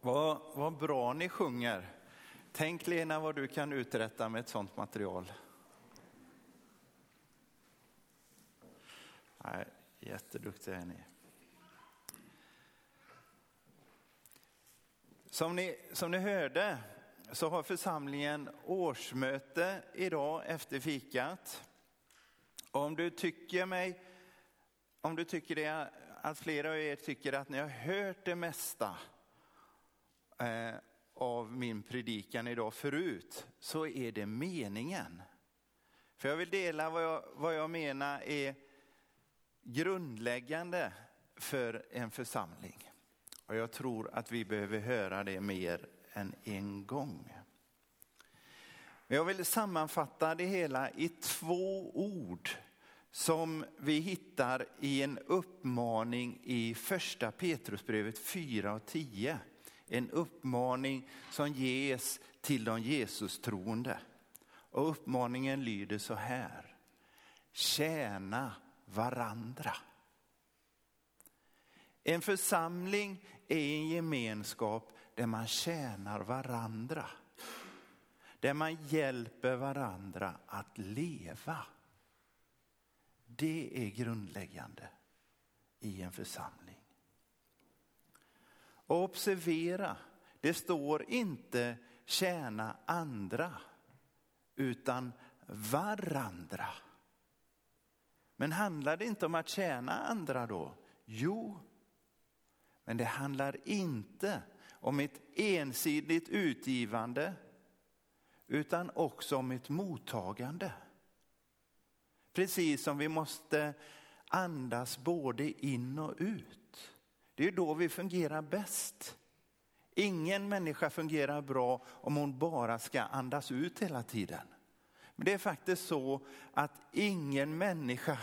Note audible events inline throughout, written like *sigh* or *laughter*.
Vad, vad bra ni sjunger. Tänk Lena vad du kan uträtta med ett sånt material. Nej, jätteduktiga är ni. Som ni, som ni hörde så har församlingen årsmöte idag efter fikat. Om du tycker mig, om du tycker det, att flera av er tycker att ni har hört det mesta eh, av min predikan idag förut, så är det meningen. För jag vill dela vad jag, vad jag menar är grundläggande för en församling. Och jag tror att vi behöver höra det mer än en gång. Jag vill sammanfatta det hela i två ord som vi hittar i en uppmaning i första Petrusbrevet 4 och 10. En uppmaning som ges till de Jesus troende. Och uppmaningen lyder så här. Tjäna varandra. En församling är en gemenskap där man tjänar varandra. Där man hjälper varandra att leva. Det är grundläggande i en församling. Och observera, det står inte tjäna andra utan varandra. Men handlar det inte om att tjäna andra då? Jo, men det handlar inte om ett ensidigt utgivande utan också om ett mottagande. Precis som vi måste andas både in och ut. Det är då vi fungerar bäst. Ingen människa fungerar bra om hon bara ska andas ut hela tiden. Men det är faktiskt så att ingen människa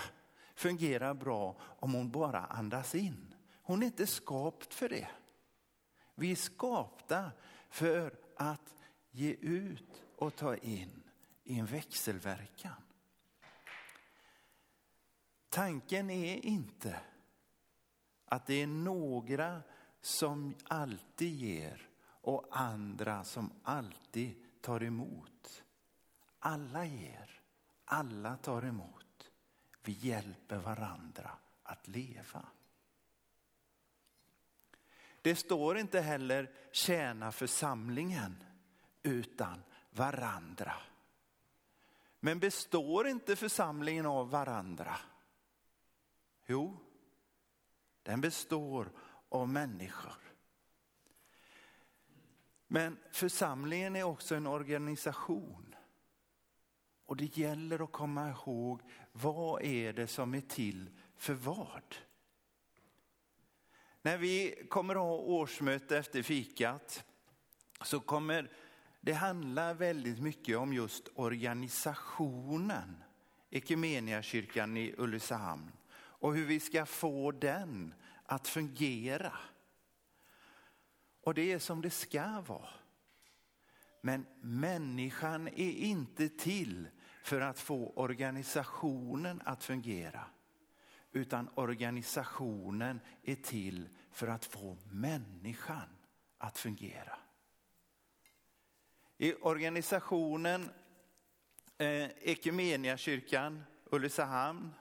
fungerar bra om hon bara andas in. Hon är inte skapt för det. Vi är skapta för att ge ut och ta in i en växelverkan. Tanken är inte att det är några som alltid ger och andra som alltid tar emot. Alla ger, alla tar emot. Vi hjälper varandra att leva. Det står inte heller tjäna församlingen utan varandra. Men består inte församlingen av varandra? Jo, den består av människor. Men församlingen är också en organisation. Och det gäller att komma ihåg vad är det som är till för vad? När vi kommer att ha årsmöte efter fikat så kommer det handla väldigt mycket om just organisationen Ekumeniakyrkan i Ulricehamn och hur vi ska få den att fungera. Och det är som det ska vara. Men människan är inte till för att få organisationen att fungera utan organisationen är till för att få människan att fungera. I organisationen eh, Ekumeniakyrkan Ulricehamn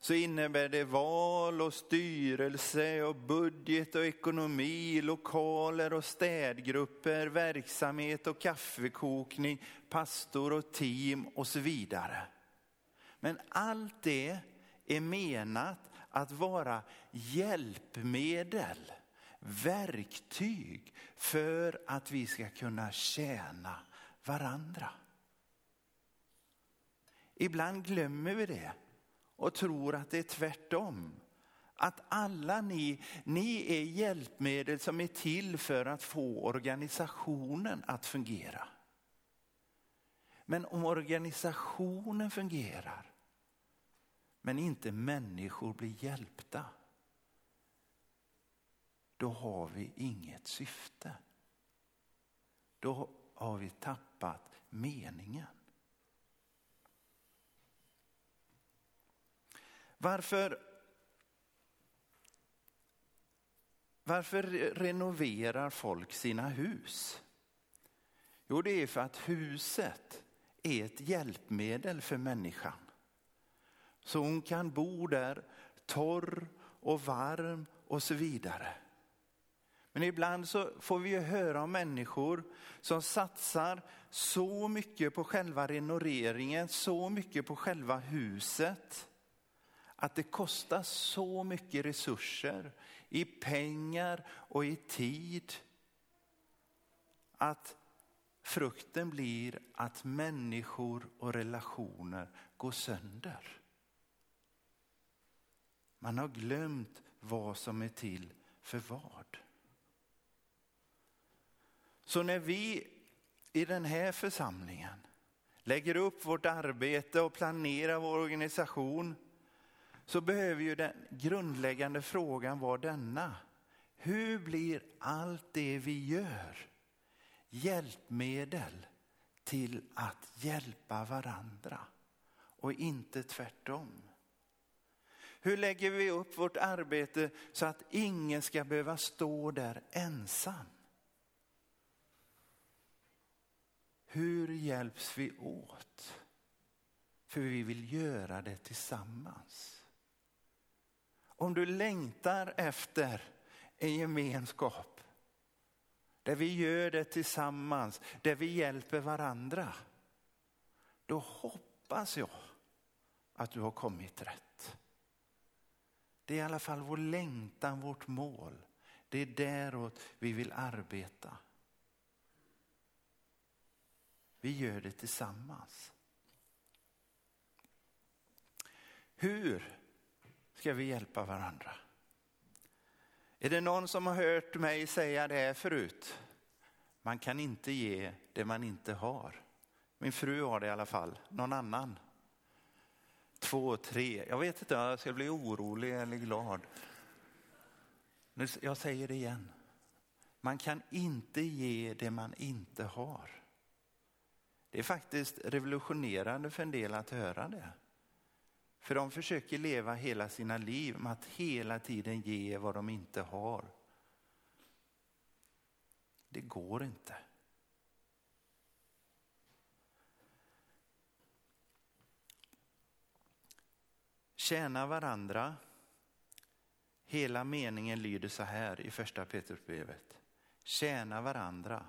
så innebär det val och styrelse och budget och ekonomi, lokaler och städgrupper, verksamhet och kaffekokning, pastor och team och så vidare. Men allt det är menat att vara hjälpmedel, verktyg för att vi ska kunna tjäna varandra. Ibland glömmer vi det och tror att det är tvärtom. Att alla ni, ni är hjälpmedel som är till för att få organisationen att fungera. Men om organisationen fungerar men inte människor blir hjälpta, då har vi inget syfte. Då har vi tappat meningen. Varför, varför renoverar folk sina hus? Jo, det är för att huset är ett hjälpmedel för människan. Så hon kan bo där torr och varm och så vidare. Men ibland så får vi ju höra om människor som satsar så mycket på själva renoveringen, så mycket på själva huset, att det kostar så mycket resurser i pengar och i tid. Att frukten blir att människor och relationer går sönder. Man har glömt vad som är till för vad. Så när vi i den här församlingen lägger upp vårt arbete och planerar vår organisation så behöver ju den grundläggande frågan vara denna. Hur blir allt det vi gör hjälpmedel till att hjälpa varandra och inte tvärtom? Hur lägger vi upp vårt arbete så att ingen ska behöva stå där ensam? Hur hjälps vi åt? För vi vill göra det tillsammans. Om du längtar efter en gemenskap där vi gör det tillsammans, där vi hjälper varandra. Då hoppas jag att du har kommit rätt. Det är i alla fall vår längtan, vårt mål. Det är däråt vi vill arbeta. Vi gör det tillsammans. Hur ska vi hjälpa varandra? Är det någon som har hört mig säga det här förut? Man kan inte ge det man inte har. Min fru har det i alla fall, någon annan. Två, tre, jag vet inte om jag ska bli orolig eller glad. Jag säger det igen. Man kan inte ge det man inte har. Det är faktiskt revolutionerande för en del att höra det. För de försöker leva hela sina liv med att hela tiden ge vad de inte har. Det går inte. Tjäna varandra. Hela meningen lyder så här i första Petrusbrevet. Tjäna varandra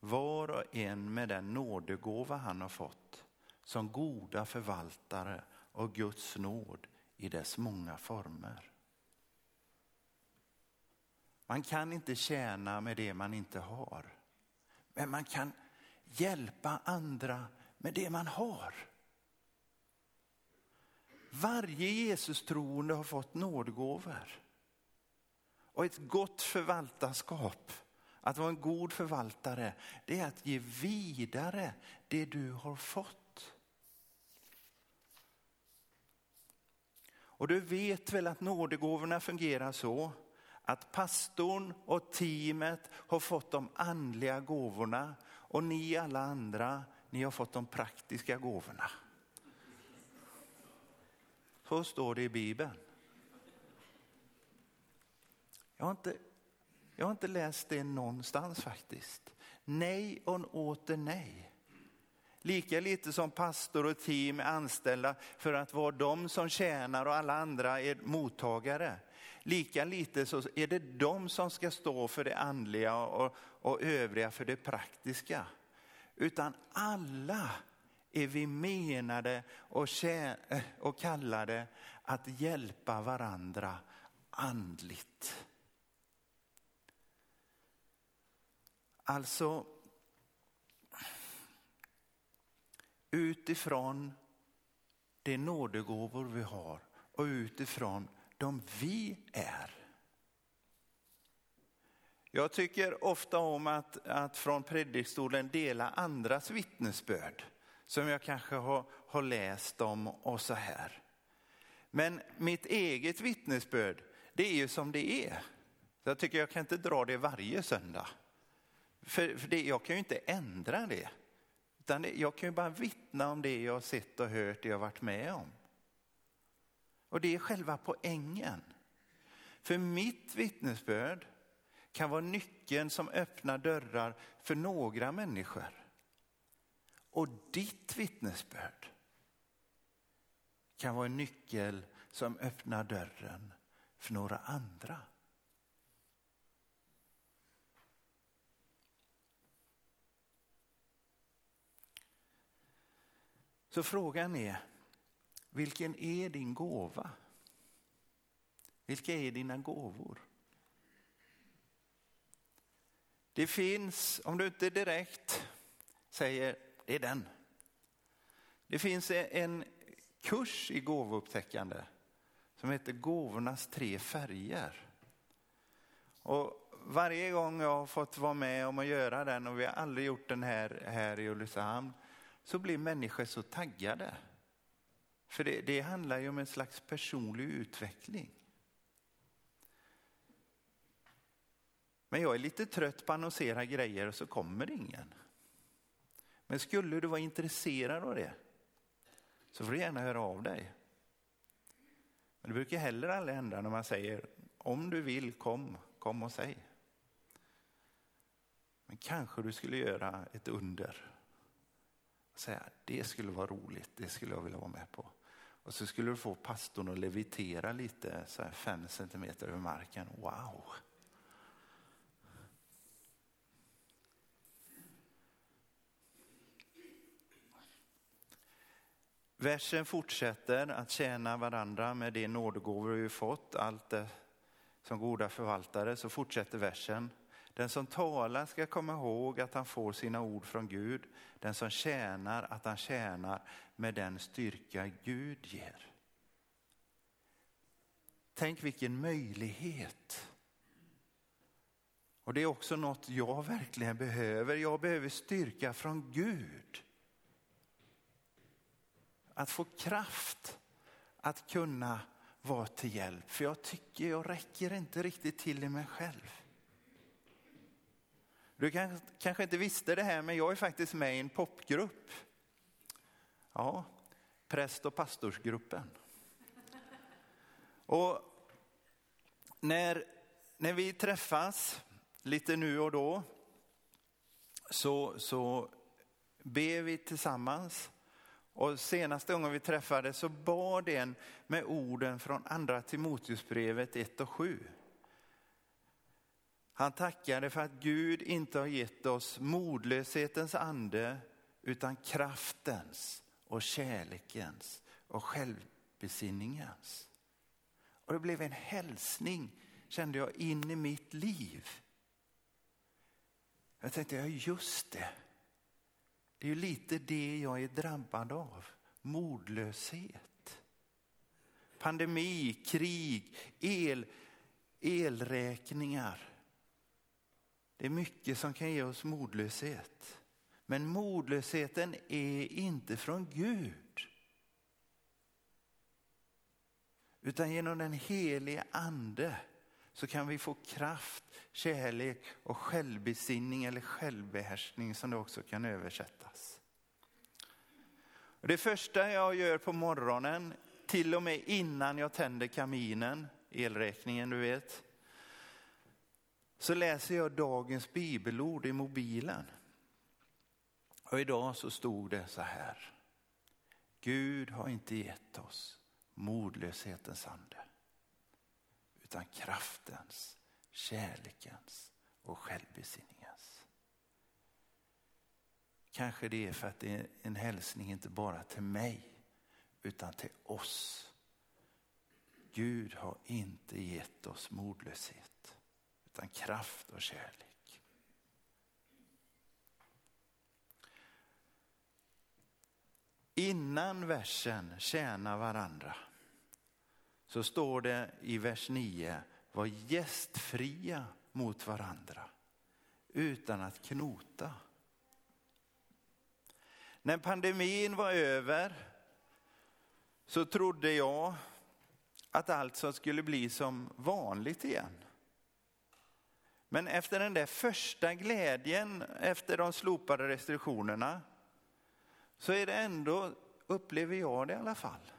var och en med den nådegåva han har fått som goda förvaltare av Guds nåd i dess många former. Man kan inte tjäna med det man inte har. Men man kan hjälpa andra med det man har. Varje Jesus troende har fått nådgåvor och ett gott förvaltarskap att vara en god förvaltare, det är att ge vidare det du har fått. Och du vet väl att nådegåvorna fungerar så att pastorn och teamet har fått de andliga gåvorna och ni alla andra, ni har fått de praktiska gåvorna. Så står det i Bibeln. Jag har inte jag har inte läst det någonstans faktiskt. Nej och åter nej. Lika lite som pastor och team är anställda för att vara de som tjänar och alla andra är mottagare. Lika lite så är det de som ska stå för det andliga och, och övriga för det praktiska. Utan alla är vi menade och, eh, och kallade att hjälpa varandra andligt. Alltså utifrån de nådegåvor vi har och utifrån de vi är. Jag tycker ofta om att, att från predikstolen dela andras vittnesbörd som jag kanske har, har läst om och så här. Men mitt eget vittnesbörd, det är ju som det är. Så jag tycker jag kan inte dra det varje söndag. För, för det, jag kan ju inte ändra det. Utan jag kan ju bara vittna om det jag har sett och hört, det jag har varit med om. Och det är själva poängen. För mitt vittnesbörd kan vara nyckeln som öppnar dörrar för några människor. Och ditt vittnesbörd kan vara en nyckel som öppnar dörren för några andra. Så frågan är, vilken är din gåva? Vilka är dina gåvor? Det finns, om du inte direkt säger det är den. Det finns en kurs i gåvoupptäckande som heter Gåvornas tre färger. Och varje gång jag har fått vara med om att göra den och vi har aldrig gjort den här, här i Ulricehamn så blir människor så taggade. För det, det handlar ju om en slags personlig utveckling. Men jag är lite trött på att annonsera grejer och så kommer det ingen. Men skulle du vara intresserad av det så får du gärna höra av dig. Men det brukar heller aldrig hända när man säger om du vill kom, kom och säg. Men kanske du skulle göra ett under. Säga det skulle vara roligt, det skulle jag vilja vara med på. Och så skulle du få pastorn att levitera lite så här fem centimeter över marken. Wow! Versen fortsätter att tjäna varandra med de nådegåvor vi fått, allt det som goda förvaltare, så fortsätter versen. Den som talar ska komma ihåg att han får sina ord från Gud. Den som tjänar att han tjänar med den styrka Gud ger. Tänk vilken möjlighet. Och det är också något jag verkligen behöver. Jag behöver styrka från Gud att få kraft att kunna vara till hjälp. För jag tycker jag räcker inte riktigt till i mig själv. Du kanske inte visste det här men jag är faktiskt med i en popgrupp. Ja, präst och pastorsgruppen. Och när, när vi träffas lite nu och då så, så ber vi tillsammans och senaste gången vi träffades så bad en med orden från andra Timoteusbrevet 1 och 7. Han tackade för att Gud inte har gett oss modlöshetens ande utan kraftens och kärlekens och självbesinningens. Och det blev en hälsning kände jag in i mitt liv. Jag tänkte, ja just det. Det är ju lite det jag är drabbad av. Modlöshet. Pandemi, krig, el, elräkningar. Det är mycket som kan ge oss modlöshet. Men modlösheten är inte från Gud. Utan genom den helige ande så kan vi få kraft, kärlek och självbesinning eller självbehärskning som det också kan översättas. Det första jag gör på morgonen, till och med innan jag tänder kaminen, elräkningen du vet, så läser jag dagens bibelord i mobilen. Och idag så stod det så här. Gud har inte gett oss modlöshetens ande utan kraftens, kärlekens och självbesinningens. Kanske det är för att det är en hälsning inte bara till mig utan till oss. Gud har inte gett oss modlöshet utan kraft och kärlek. Innan versen tjäna varandra så står det i vers 9, var gästfria mot varandra utan att knota. När pandemin var över så trodde jag att allt som skulle bli som vanligt igen. Men efter den där första glädjen efter de slopade restriktionerna så är det ändå, upplever jag det i alla fall,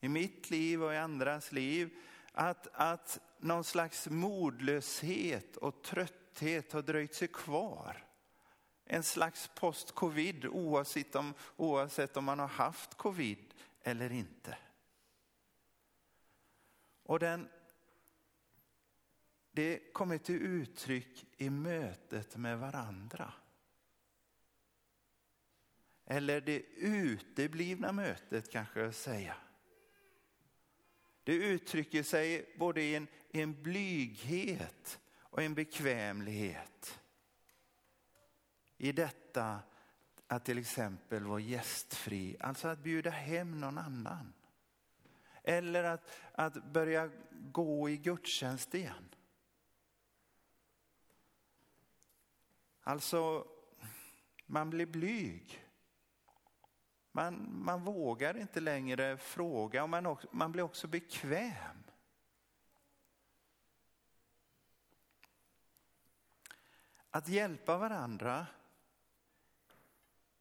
i mitt liv och i andras liv, Att, att någon slags modlöshet och trötthet har dröjt sig kvar. En slags post-covid oavsett om, oavsett om man har haft covid eller inte. Och den, det kommer till uttryck i mötet med varandra. Eller det uteblivna mötet kanske jag säga. Det uttrycker sig både i en, i en blyghet och en bekvämlighet. I detta att till exempel vara gästfri, alltså att bjuda hem någon annan. Eller att, att börja gå i gudstjänst igen. Alltså, man blir blyg. Man, man vågar inte längre fråga och man, också, man blir också bekväm. Att hjälpa varandra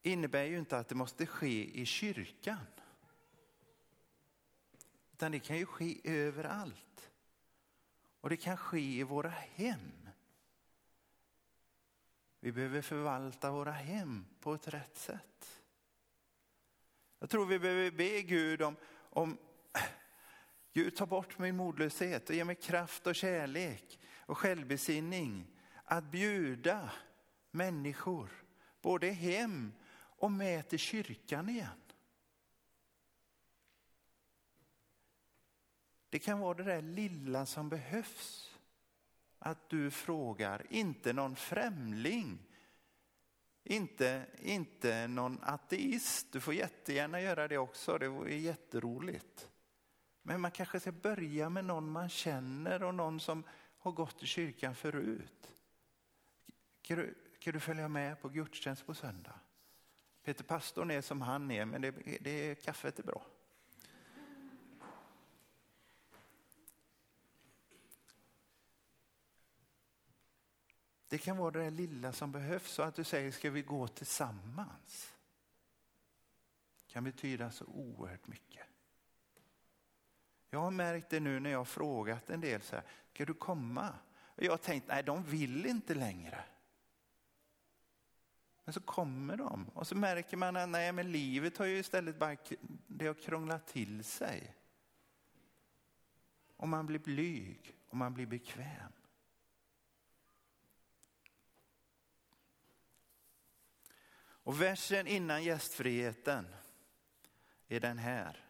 innebär ju inte att det måste ske i kyrkan. Utan det kan ju ske överallt. Och det kan ske i våra hem. Vi behöver förvalta våra hem på ett rätt sätt. Jag tror vi behöver be Gud om, om *clears throat* Gud ta bort min modlöshet och ge mig kraft och kärlek och självbesinning att bjuda människor både hem och med till kyrkan igen. Det kan vara det där lilla som behövs. Att du frågar, inte någon främling, inte, inte någon ateist. Du får jättegärna göra det också, det är jätteroligt. Men man kanske ska börja med någon man känner och någon som har gått i kyrkan förut. Kan du, kan du följa med på gudstjänst på söndag? Peter pastorn är som han är, men det, det, kaffet är bra. Det kan vara det där lilla som behövs så att du säger, ska vi gå tillsammans? Det kan betyda så oerhört mycket. Jag har märkt det nu när jag har frågat en del så här, ska du komma? Och jag har tänkt, nej de vill inte längre. Men så kommer de och så märker man att nej, men livet har ju istället bara det har krånglat till sig. Och man blir blyg och man blir bekväm. Och versen innan gästfriheten är den här.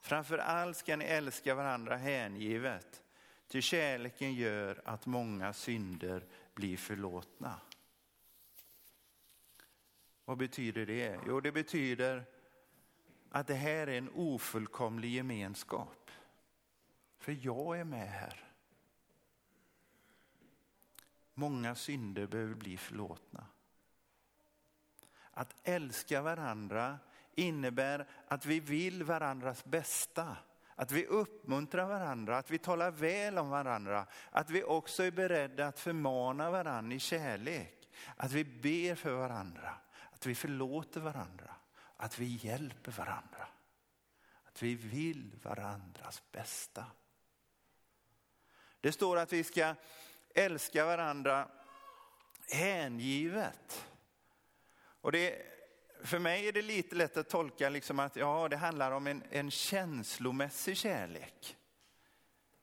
Framför allt ska ni älska varandra hängivet, ty kärleken gör att många synder blir förlåtna. Vad betyder det? Jo, det betyder att det här är en ofullkomlig gemenskap. För jag är med här. Många synder behöver bli förlåtna. Att älska varandra innebär att vi vill varandras bästa. Att vi uppmuntrar varandra, att vi talar väl om varandra. Att vi också är beredda att förmana varandra i kärlek. Att vi ber för varandra, att vi förlåter varandra, att vi hjälper varandra. Att vi vill varandras bästa. Det står att vi ska älska varandra hängivet. Och det, för mig är det lite lätt att tolka liksom att ja, det handlar om en, en känslomässig kärlek.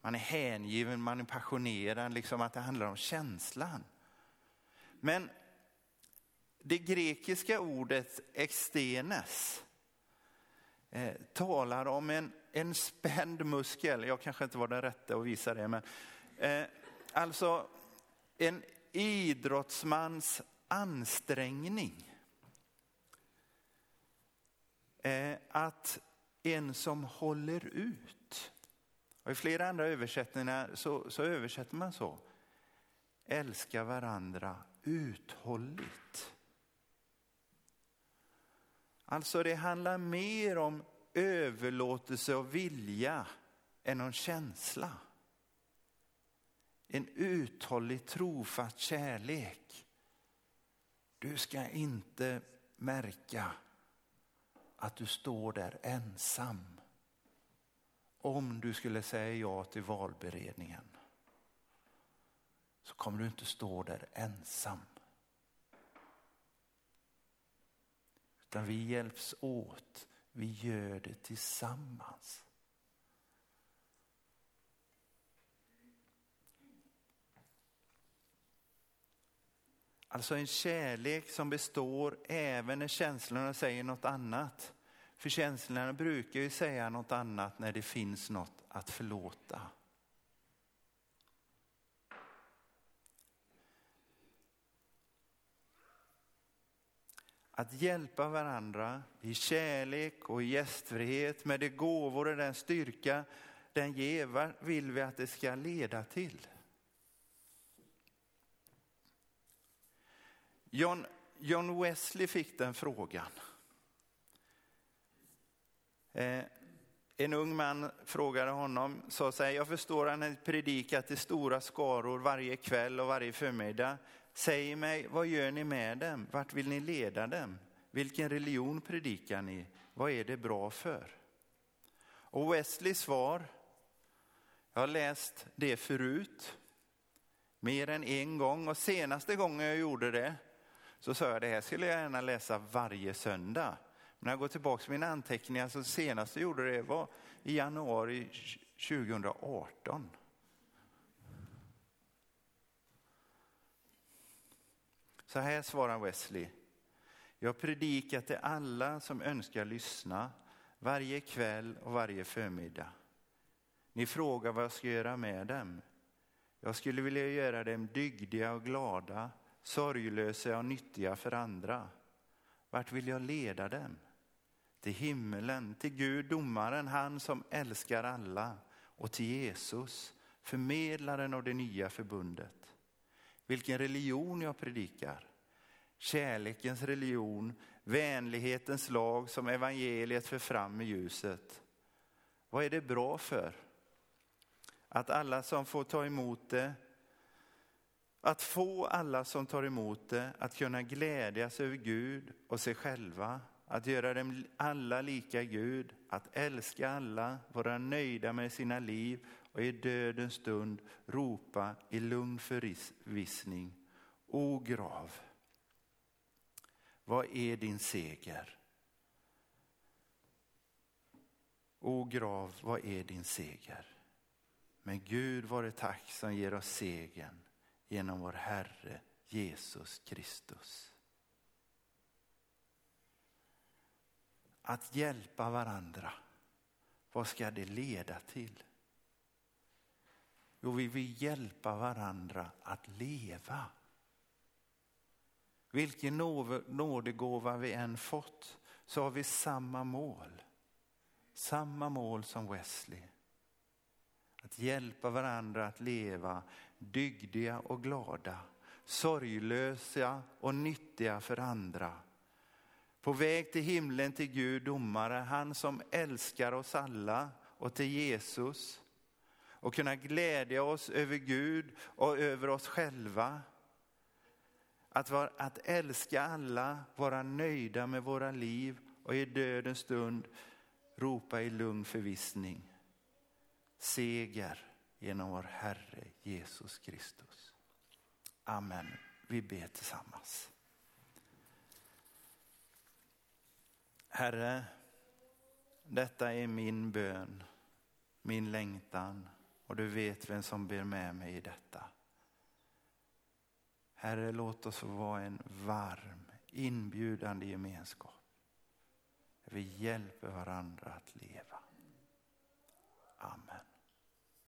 Man är hängiven, man är passionerad, liksom att det handlar om känslan. Men det grekiska ordet extenes eh, talar om en, en spänd muskel. Jag kanske inte var den rätta att visa det, men eh, alltså en idrottsmans ansträngning. Eh, att en som håller ut. Och I flera andra översättningar så, så översätter man så. Älska varandra uthålligt. Alltså det handlar mer om överlåtelse och vilja än om känsla. En uthållig trofast kärlek. Du ska inte märka att du står där ensam om du skulle säga ja till valberedningen så kommer du inte stå där ensam. Utan vi hjälps åt, vi gör det tillsammans. Alltså en kärlek som består även när känslorna säger något annat. För känslorna brukar ju säga något annat när det finns något att förlåta. Att hjälpa varandra i kärlek och i gästfrihet med de gåvor och den styrka den ger, vill vi att det ska leda till. John, John Wesley fick den frågan. Eh, en ung man frågade honom, sa så här, jag förstår att ni predikar till stora skaror varje kväll och varje förmiddag. Säg mig, vad gör ni med dem? Vart vill ni leda dem? Vilken religion predikar ni? Vad är det bra för? Och Wesleys svar, jag har läst det förut, mer än en gång och senaste gången jag gjorde det så sa jag det här skulle jag gärna läsa varje söndag. Men när jag går tillbaka till mina anteckningar så senast jag gjorde det var i januari 2018. Så här svarar Wesley. Jag predikar till alla som önskar lyssna varje kväll och varje förmiddag. Ni frågar vad jag ska göra med dem. Jag skulle vilja göra dem dygdiga och glada, sorglösa och nyttiga för andra. Vart vill jag leda dem? Till himmelen, till Gud domaren, han som älskar alla och till Jesus, förmedlaren av det nya förbundet. Vilken religion jag predikar kärlekens religion, vänlighetens lag som evangeliet för fram i ljuset. Vad är det bra för? Att alla som får ta emot det, att få alla som tar emot det att kunna glädjas över Gud och sig själva, att göra dem alla lika Gud, att älska alla, vara nöjda med sina liv och i dödens stund ropa i lugn förvissning, O grav, vad är din seger? O grav, vad är din seger? Men Gud vare tack som ger oss segern genom vår Herre Jesus Kristus. Att hjälpa varandra, vad ska det leda till? Jo, vi vill hjälpa varandra att leva. Vilken nådegåva vi än fått så har vi samma mål. Samma mål som Wesley. Att hjälpa varandra att leva dygdiga och glada, sorglösa och nyttiga för andra. På väg till himlen till Gud domare, han som älskar oss alla och till Jesus och kunna glädja oss över Gud och över oss själva att, var, att älska alla, vara nöjda med våra liv och i dödens stund ropa i lugn förvissning. Seger genom vår Herre Jesus Kristus. Amen. Vi ber tillsammans. Herre, detta är min bön, min längtan och du vet vem som ber med mig i detta. Herre, låt oss få vara en varm, inbjudande gemenskap. Vi hjälper varandra att leva. Amen.